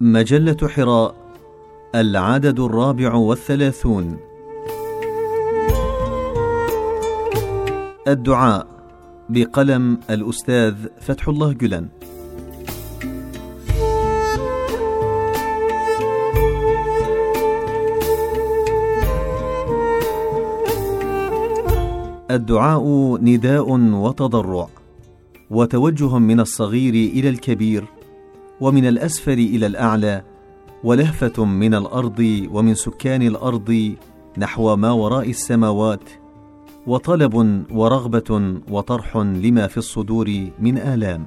مجلة حراء العدد الرابع والثلاثون. الدعاء بقلم الأستاذ فتح الله جلن. الدعاء نداء وتضرع وتوجه من الصغير إلى الكبير. ومن الأسفل إلى الأعلى ولهفة من الأرض ومن سكان الأرض نحو ما وراء السماوات وطلب ورغبة وطرح لما في الصدور من آلام.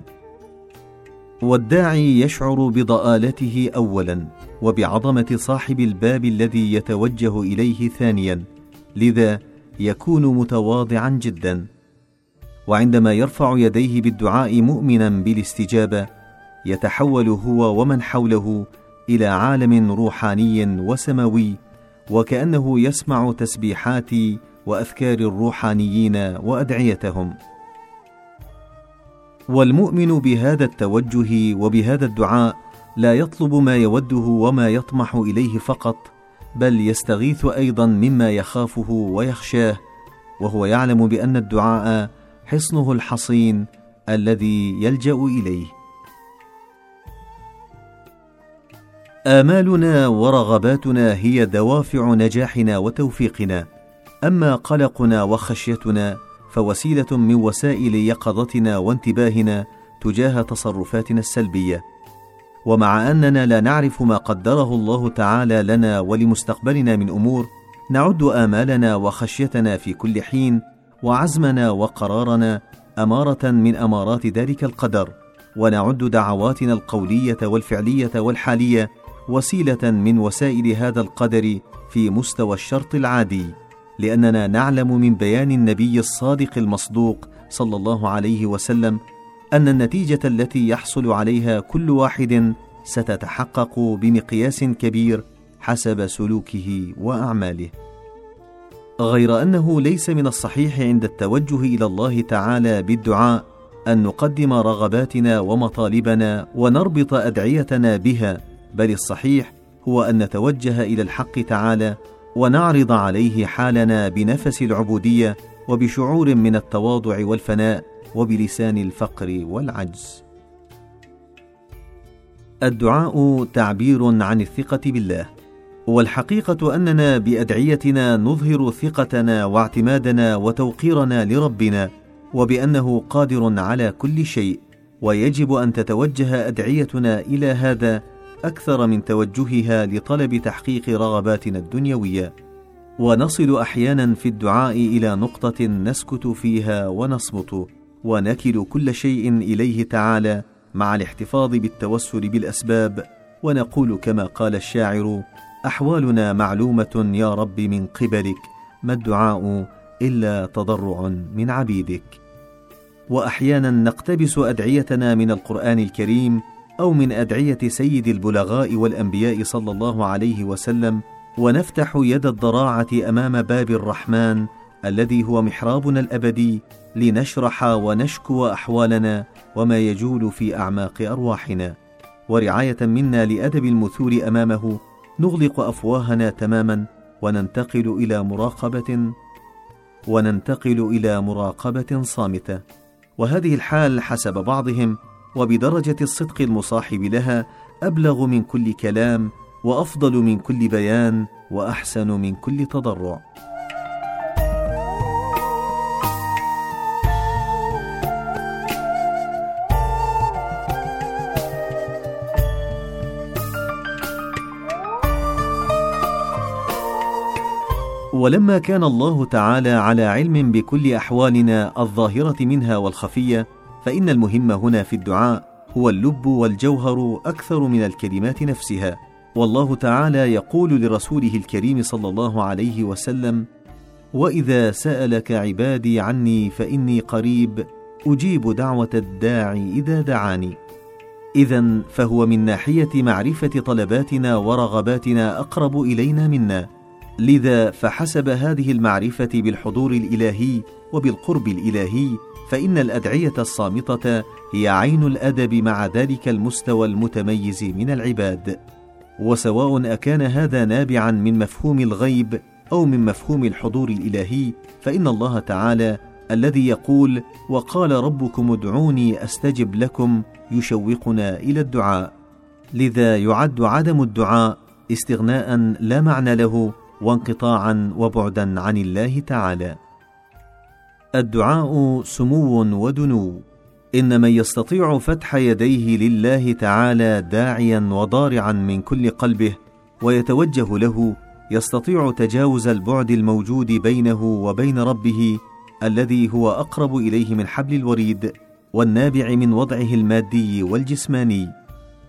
والداعي يشعر بضآلته اولا وبعظمة صاحب الباب الذي يتوجه إليه ثانيا لذا يكون متواضعا جدا. وعندما يرفع يديه بالدعاء مؤمنا بالاستجابة يتحول هو ومن حوله إلى عالم روحاني وسماوي وكأنه يسمع تسبيحات وأذكار الروحانيين وأدعيتهم. والمؤمن بهذا التوجه وبهذا الدعاء لا يطلب ما يوده وما يطمح إليه فقط بل يستغيث أيضا مما يخافه ويخشاه وهو يعلم بأن الدعاء حصنه الحصين الذي يلجأ إليه. آمالنا ورغباتنا هي دوافع نجاحنا وتوفيقنا. أما قلقنا وخشيتنا فوسيلة من وسائل يقظتنا وانتباهنا تجاه تصرفاتنا السلبية. ومع أننا لا نعرف ما قدره الله تعالى لنا ولمستقبلنا من أمور نعد آمالنا وخشيتنا في كل حين وعزمنا وقرارنا أمارة من أمارات ذلك القدر. ونعد دعواتنا القولية والفعلية والحالية وسيلة من وسائل هذا القدر في مستوى الشرط العادي لأننا نعلم من بيان النبي الصادق المصدوق صلى الله عليه وسلم أن النتيجة التي يحصل عليها كل واحد ستتحقق بمقياس كبير حسب سلوكه وأعماله. غير أنه ليس من الصحيح عند التوجه إلى الله تعالى بالدعاء أن نقدم رغباتنا ومطالبنا ونربط أدعيتنا بها بل الصحيح هو أن نتوجه إلى الحق تعالى ونعرض عليه حالنا بنفس العبودية وبشعور من التواضع والفناء وبلسان الفقر والعجز. الدعاء تعبير عن الثقة بالله والحقيقة أننا بأدعيتنا نظهر ثقتنا واعتمادنا وتوقيرنا لربنا وبأنه قادر على كل شيء ويجب أن تتوجه أدعيتنا إلى هذا أكثر من توجهها لطلب تحقيق رغباتنا الدنيوية ونصل أحيانا في الدعاء إلى نقطة نسكت فيها ونصمت ونكل كل شيء إليه تعالى مع الاحتفاظ بالتوسل بالأسباب ونقول كما قال الشاعر أحوالنا معلومة يا رب من قبلك ما الدعاء إلا تضرع من عبيدك. وأحيانا نقتبس أدعيتنا من القرآن الكريم أو من أدعية سيد البلغاء والأنبياء صلى الله عليه وسلم ونفتح يد الضراعة أمام باب الرحمن الذي هو محرابنا الأبدي لنشرح ونشكو أحوالنا وما يجول في أعماق أرواحنا. ورعاية منا لأدب المثول أمامه نغلق أفواهنا تماما وننتقل إلى مراقبة وننتقل إلى مراقبة صامتة. وهذه الحال حسب بعضهم وبدرجة الصدق المصاحب لها أبلغ من كل كلام وأفضل من كل بيان وأحسن من كل تضرع. ولما كان الله تعالى على علم بكل أحوالنا الظاهرة منها والخفية فإن المهم هنا في الدعاء هو اللب والجوهر أكثر من الكلمات نفسها. والله تعالى يقول لرسوله الكريم صلى الله عليه وسلم وإذا سألك عبادي عني فإني قريب أجيب دعوة الداعي إذا دعاني. اذا فهو من ناحية معرفة طلباتنا ورغباتنا أقرب إلينا منا. لذا فحسب هذه المعرفة بالحضور الإلهي وبالقرب الإلهي فإن الأدعية الصامتة هي عين الأدب مع ذلك المستوى المتميز من العباد. وسواء أكان هذا نابعا من مفهوم الغيب أو من مفهوم الحضور الإلهي فإن الله تعالى الذي يقول وقال ربكم ادعوني أستجب لكم يشوقنا إلى الدعاء. لذا يعد عدم الدعاء استغناء لا معنى له وانقطاعا وبعدا عن الله تعالى. الدعاء سمو ودنو. إن من يستطيع فتح يديه لله تعالى داعيا وضارعا من كل قلبه ويتوجه له يستطيع تجاوز البعد الموجود بينه وبين ربه الذي هو أقرب إليه من حبل الوريد والنابع من وضعه المادي والجسماني.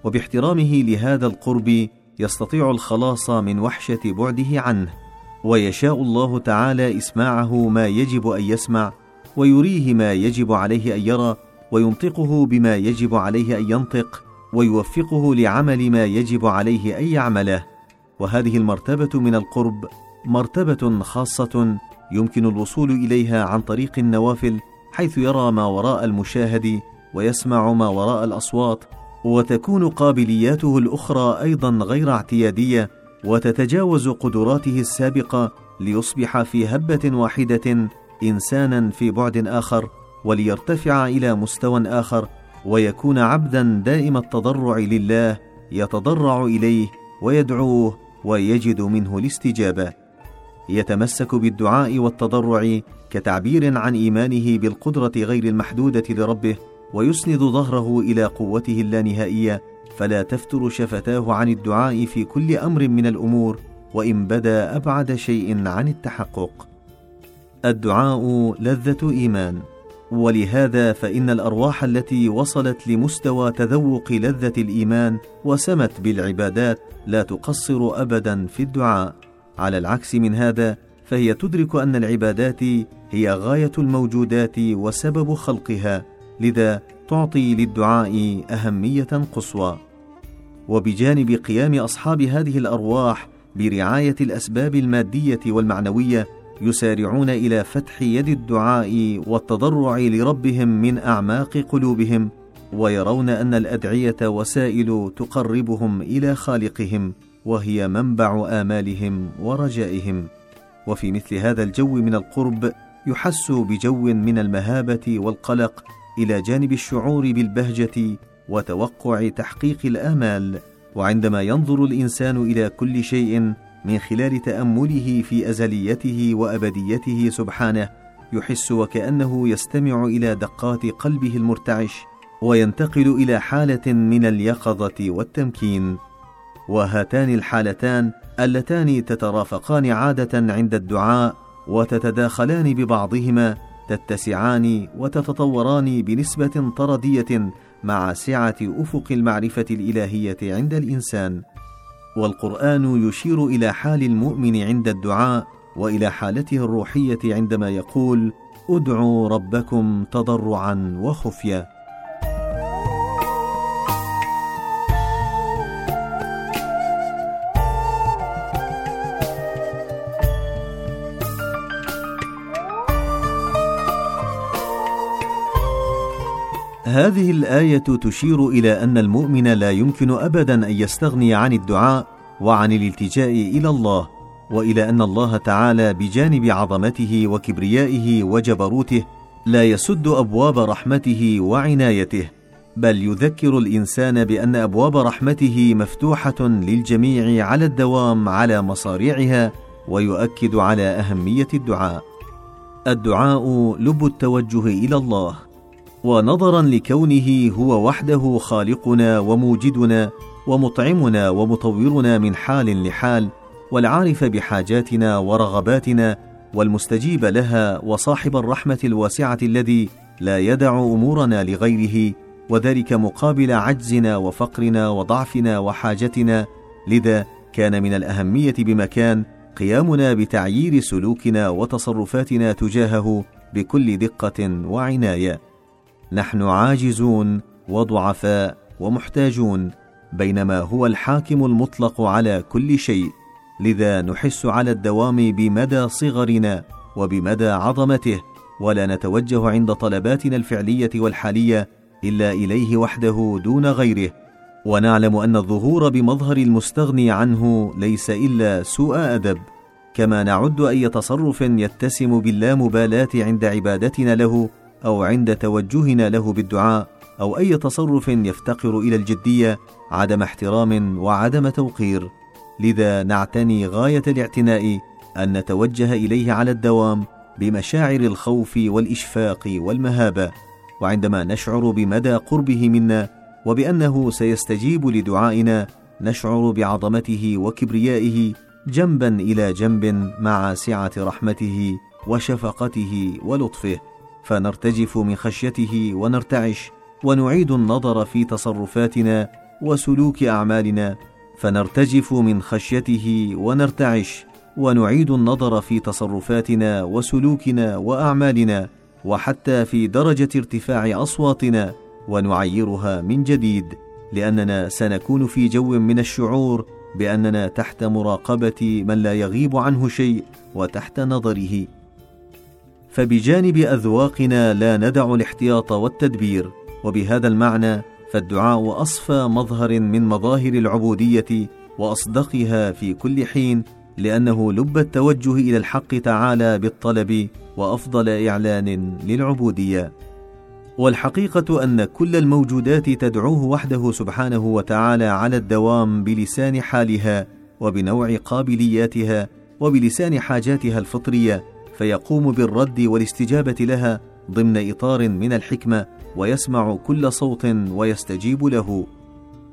وباحترامه لهذا القرب يستطيع الخلاص من وحشة بعده عنه. ويشاء الله تعالى إسماعه ما يجب أن يسمع ويريه ما يجب عليه أن يرى وينطقه بما يجب عليه أن ينطق ويوفقه لعمل ما يجب عليه أن يعمله. وهذه المرتبة من القرب مرتبة خاصة يمكن الوصول إليها عن طريق النوافل حيث يرى ما وراء المشاهد ويسمع ما وراء الأصوات وتكون قابلياته الأخرى أيضا غير اعتيادية وتتجاوز قدراته السابقة ليصبح في هبة واحدة إنسانا في بعد آخر وليرتفع إلى مستوى آخر ويكون عبدا دائم التضرع لله يتضرع إليه ويدعوه ويجد منه الاستجابة. يتمسك بالدعاء والتضرع كتعبير عن إيمانه بالقدرة غير المحدودة لربه ويسند ظهره إلى قوته اللانهائية فلا تفتر شفتاه عن الدعاء في كل أمر من الأمور وإن بدا أبعد شيء عن التحقق. الدعاء لذة إيمان. ولهذا فإن الأرواح التي وصلت لمستوى تذوق لذة الإيمان وسمت بالعبادات لا تقصر ابدا في الدعاء. على العكس من هذا فهي تدرك أن العبادات هي غاية الموجودات وسبب خلقها. لذا تعطي للدعاء أهمية قصوى. وبجانب قيام أصحاب هذه الأرواح برعاية الأسباب المادية والمعنوية يسارعون إلى فتح يد الدعاء والتضرع لربهم من أعماق قلوبهم ويرون أن الأدعية وسائل تقربهم إلى خالقهم وهي منبع آمالهم ورجائهم. وفي مثل هذا الجو من القرب يحس بجو من المهابة والقلق إلى جانب الشعور بالبهجة وتوقع تحقيق الآمال وعندما ينظر الإنسان إلى كل شيء من خلال تأمله في أزليته وأبديته سبحانه يحس وكأنه يستمع إلى دقات قلبه المرتعش وينتقل إلى حالة من اليقظة والتمكين. وهاتان الحالتان اللتان تترافقان عادة عند الدعاء وتتداخلان ببعضهما تتسعان وتتطوران بنسبة طردية مع سعة أفق المعرفة الإلهية عند الإنسان. والقرآن يشير إلى حال المؤمن عند الدعاء وإلى حالته الروحية عندما يقول ادعوا ربكم تضرعا وخفية. هذه الآية تشير إلى أن المؤمن لا يمكن ابدا أن يستغني عن الدعاء وعن الالتجاء إلى الله وإلى أن الله تعالى بجانب عظمته وكبريائه وجبروته لا يسد أبواب رحمته وعنايته بل يذكر الإنسان بأن أبواب رحمته مفتوحة للجميع على الدوام على مصاريعها ويؤكد على أهمية الدعاء. الدعاء لب التوجه إلى الله. ونظرا لكونه هو وحده خالقنا وموجدنا ومطعمنا ومطورنا من حال لحال والعارف بحاجاتنا ورغباتنا والمستجيب لها وصاحب الرحمة الواسعة الذي لا يدع أمورنا لغيره وذلك مقابل عجزنا وفقرنا وضعفنا وحاجتنا. لذا كان من الأهمية بمكان قيامنا بتعيير سلوكنا وتصرفاتنا تجاهه بكل دقة وعناية. نحن عاجزون وضعفاء ومحتاجون بينما هو الحاكم المطلق على كل شيء. لذا نحس على الدوام بمدى صغرنا وبمدى عظمته. ولا نتوجه عند طلباتنا الفعلية والحالية إلا إليه وحده دون غيره. ونعلم أن الظهور بمظهر المستغني عنه ليس إلا سوء أدب. كما نعد أي تصرف يتسم باللامبالاة عند عبادتنا له أو عند توجهنا له بالدعاء أو أي تصرف يفتقر إلى الجدية عدم احترام وعدم توقير. لذا نعتني غاية الاعتناء أن نتوجه إليه على الدوام بمشاعر الخوف والإشفاق والمهابة. وعندما نشعر بمدى قربه منا وبأنه سيستجيب لدعائنا نشعر بعظمته وكبريائه جنبا إلى جنب مع سعة رحمته وشفقته ولطفه. فنرتجف من خشيته ونرتعش ونعيد النظر في تصرفاتنا وسلوك أعمالنا فنرتجف من خشيته ونرتعش ونعيد النظر في تصرفاتنا وسلوكنا وأعمالنا وحتى في درجة ارتفاع أصواتنا ونعيرها من جديد لأننا سنكون في جو من الشعور بأننا تحت مراقبة من لا يغيب عنه شيء وتحت نظره. فبجانب أذواقنا لا ندع الاحتياط والتدبير وبهذا المعنى فالدعاء أصفى مظهر من مظاهر العبودية وأصدقها في كل حين لأنه لب التوجه إلى الحق تعالى بالطلب وأفضل إعلان للعبودية. والحقيقة أن كل الموجودات تدعوه وحده سبحانه وتعالى على الدوام بلسان حالها وبنوع قابلياتها وبلسان حاجاتها الفطرية فيقوم بالرد والاستجابة لها ضمن إطار من الحكمة ويسمع كل صوت ويستجيب له.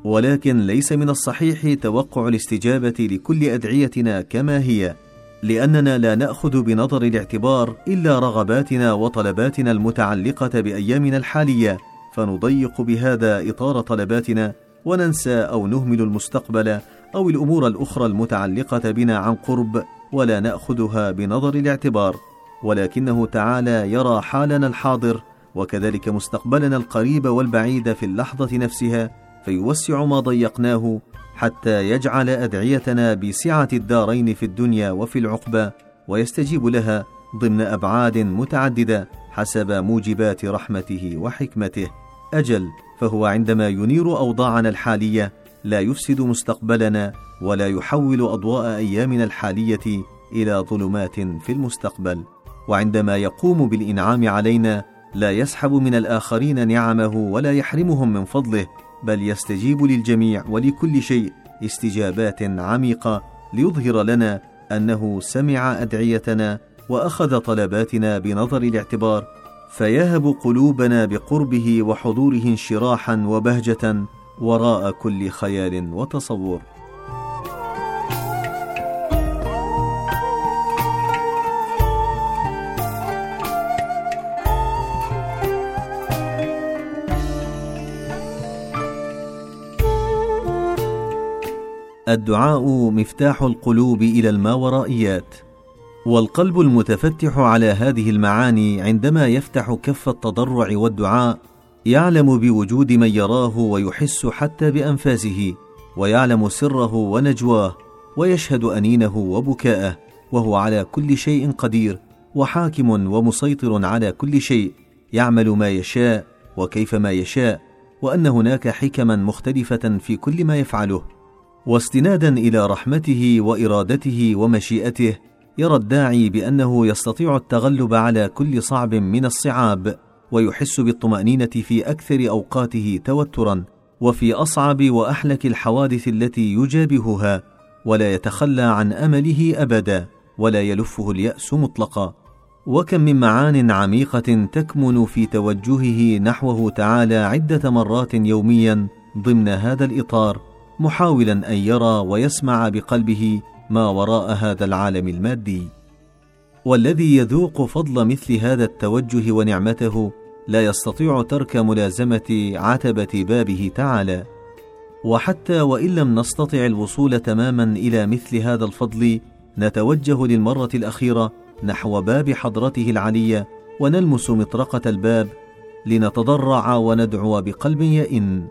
ولكن ليس من الصحيح توقع الاستجابة لكل أدعيتنا كما هي لأننا لا نأخذ بنظر الاعتبار إلا رغباتنا وطلباتنا المتعلقة بأيامنا الحالية فنضيق بهذا إطار طلباتنا وننسى أو نهمل المستقبل أو الأمور الأخرى المتعلقة بنا عن قرب. ولا نأخذها بنظر الاعتبار ولكنه تعالى يرى حالنا الحاضر وكذلك مستقبلنا القريب والبعيد في اللحظة نفسها فيوسع ما ضيقناه حتى يجعل أدعيتنا بسعة الدارين في الدنيا وفي العقبى ويستجيب لها ضمن أبعاد متعددة حسب موجبات رحمته وحكمته. أجل فهو عندما ينير أوضاعنا الحالية لا يفسد مستقبلنا ولا يحول أضواء أيامنا الحالية إلى ظلمات في المستقبل. وعندما يقوم بالإنعام علينا لا يسحب من الآخرين نعمه ولا يحرمهم من فضله بل يستجيب للجميع ولكل شيء استجابات عميقة ليظهر لنا أنه سمع أدعيتنا وأخذ طلباتنا بنظر الاعتبار. فيهب قلوبنا بقربه وحضوره انشراحا وبهجه وراء كل خيال وتصور. الدعاء مفتاح القلوب إلى الماورائيات والقلب المتفتح على هذه المعاني عندما يفتح كف التضرع والدعاء يعلم بوجود من يراه ويحس حتى بأنفاسه ويعلم سره ونجواه ويشهد أنينه وبكاءه وهو على كل شيء قدير وحاكم ومسيطر على كل شيء يعمل ما يشاء وكيف ما يشاء وأن هناك حكما مختلفة في كل ما يفعله. واستنادا إلى رحمته وإرادته ومشيئته يرى الداعي بأنه يستطيع التغلب على كل صعب من الصعاب ويحس بالطمأنينة في أكثر أوقاته توترا وفي أصعب وأحلك الحوادث التي يجابهها ولا يتخلى عن أمله ابدا ولا يلفه اليأس مطلقا. وكم من معان عميقة تكمن في توجهه نحوه تعالى عدة مرات يوميا ضمن هذا الإطار. محاولا أن يرى ويسمع بقلبه ما وراء هذا العالم المادي. والذي يذوق فضل مثل هذا التوجه ونعمته لا يستطيع ترك ملازمة عتبة بابه تعالى. وحتى وإن لم نستطع الوصول تماما إلى مثل هذا الفضل نتوجه للمرة الأخيرة نحو باب حضرته العلية ونلمس مطرقة الباب لنتضرع وندعو بقلب يئن.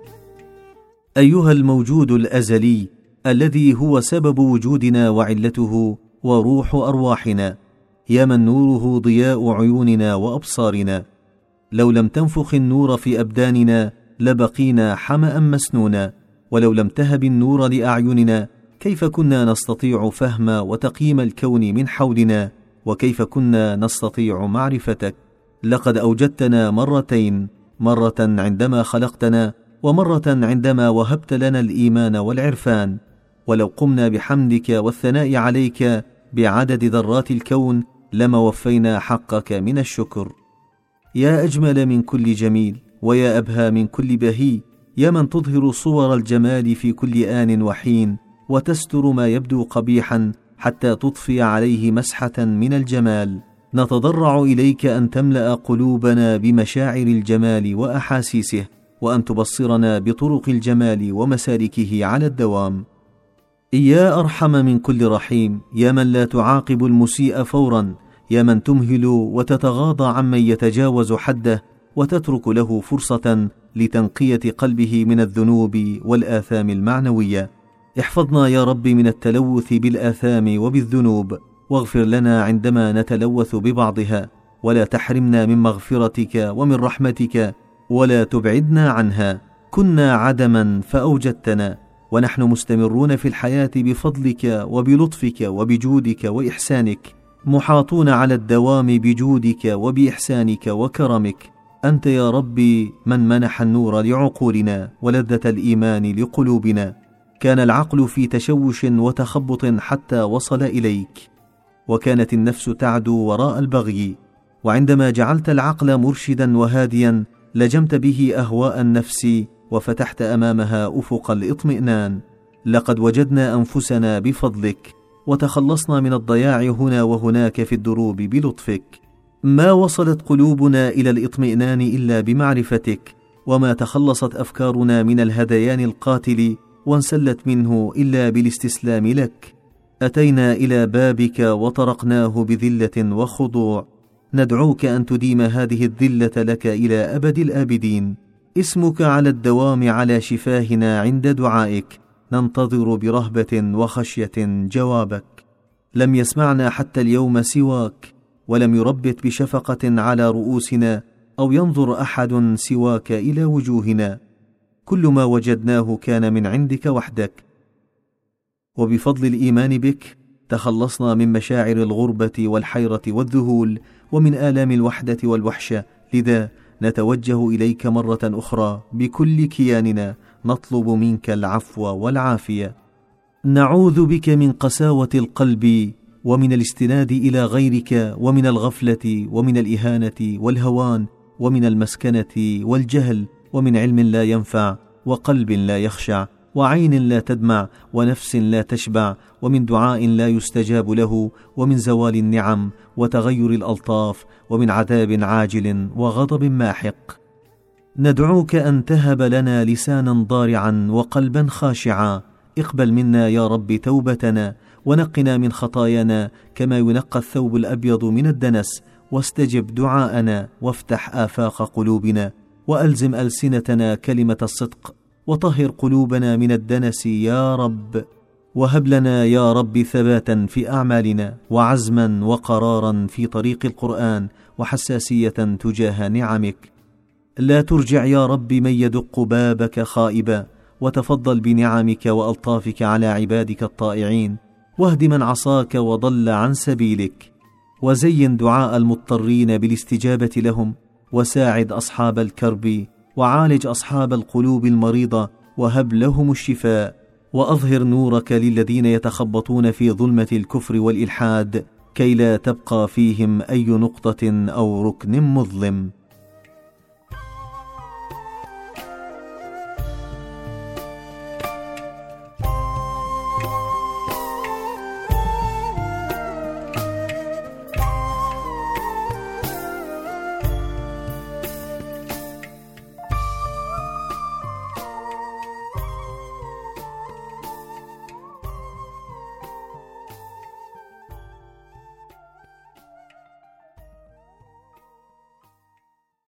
أيها الموجود الأزلي الذي هو سبب وجودنا وعلته وروح أرواحنا يا من نوره ضياء عيوننا وأبصارنا. لو لم تنفخ النور في أبداننا لبقينا حمأ مسنونا ولو لم تهب النور لأعيننا كيف كنا نستطيع فهم وتقييم الكون من حولنا؟ وكيف كنا نستطيع معرفتك؟ لقد أوجدتنا مرتين مرة عندما خلقتنا ومرة عندما وهبت لنا الإيمان والعرفان ولو قمنا بحمدك والثناء عليك بعدد ذرات الكون لما وفينا حقك من الشكر. يا أجمل من كل جميل ويا أبهى من كل بهي يا من تظهر صور الجمال في كل آن وحين وتستر ما يبدو قبيحا حتى تضفي عليه مسحة من الجمال. نتضرع إليك أن تملأ قلوبنا بمشاعر الجمال وأحاسيسه. وأن تبصرنا بطرق الجمال ومسالكه على الدوام. يا أرحم من كل رحيم يا من لا تعاقب المسيء فورا يا من تمهل وتتغاضى عمن يتجاوز حده وتترك له فرصة لتنقية قلبه من الذنوب والآثام المعنوية. احفظنا يا رب من التلوث بالآثام وبالذنوب واغفر لنا عندما نتلوث ببعضها ولا تحرمنا من مغفرتك ومن رحمتك ولا تبعدنا عنها. كنا عدما فأوجدتنا ونحن مستمرون في الحياة بفضلك وبلطفك وبجودك وإحسانك محاطون على الدوام بجودك وبإحسانك وكرمك. أنت يا ربي من منح النور لعقولنا ولذة الإيمان لقلوبنا. كان العقل في تشوش وتخبط حتى وصل إليك. وكانت النفس تعدو وراء البغي. وعندما جعلت العقل مرشدا وهاديا لجمت به أهواء النفس وفتحت أمامها أفق الاطمئنان. لقد وجدنا أنفسنا بفضلك وتخلصنا من الضياع هنا وهناك في الدروب بلطفك. ما وصلت قلوبنا إلى الاطمئنان إلا بمعرفتك وما تخلصت أفكارنا من الهذيان القاتل وانسلت منه إلا بالاستسلام لك. أتينا إلى بابك وطرقناه بذلة وخضوع. ندعوك أن تديم هذه الذلة لك إلى أبد الآبدين. اسمك على الدوام على شفاهنا عند دعائك. ننتظر برهبة وخشية جوابك. لم يسمعنا حتى اليوم سواك. ولم يربت بشفقة على رؤوسنا أو ينظر أحد سواك إلى وجوهنا. كل ما وجدناه كان من عندك وحدك. وبفضل الإيمان بك تخلصنا من مشاعر الغربة والحيرة والذهول ومن آلام الوحدة والوحشه لذا نتوجه إليك مرة أخرى بكل كياننا نطلب منك العفو والعافية. نعوذ بك من قساوة القلب ومن الاستناد إلى غيرك ومن الغفلة ومن الإهانة والهوان ومن المسكنة والجهل ومن علم لا ينفع وقلب لا يخشع. وعين لا تدمع ونفس لا تشبع ومن دعاء لا يستجاب له ومن زوال النعم وتغير الألطاف ومن عذاب عاجل وغضب ماحق. ندعوك أن تهب لنا لسانا ضارعا وقلبا خاشعا. اقبل منا يا رب توبتنا ونقنا من خطايانا كما ينقى الثوب الأبيض من الدنس. واستجب دعاءنا وافتح آفاق قلوبنا وألزم ألسنتنا كلمة الصدق وطهر قلوبنا من الدنس يا رب وهب لنا يا رب ثباتا في أعمالنا وعزما وقرارا في طريق القرآن وحساسية تجاه نعمك. لا ترجع يا رب من يدق بابك خائبا وتفضل بنعمك وألطافك على عبادك الطائعين واهد من عصاك وضل عن سبيلك. وزين دعاء المضطرين بالاستجابة لهم وساعد أصحاب الكرب وعالج أصحاب القلوب المريضة وهب لهم الشفاء وأظهر نورك للذين يتخبطون في ظلمة الكفر والإلحاد كي لا تبقى فيهم أي نقطة أو ركن مظلم.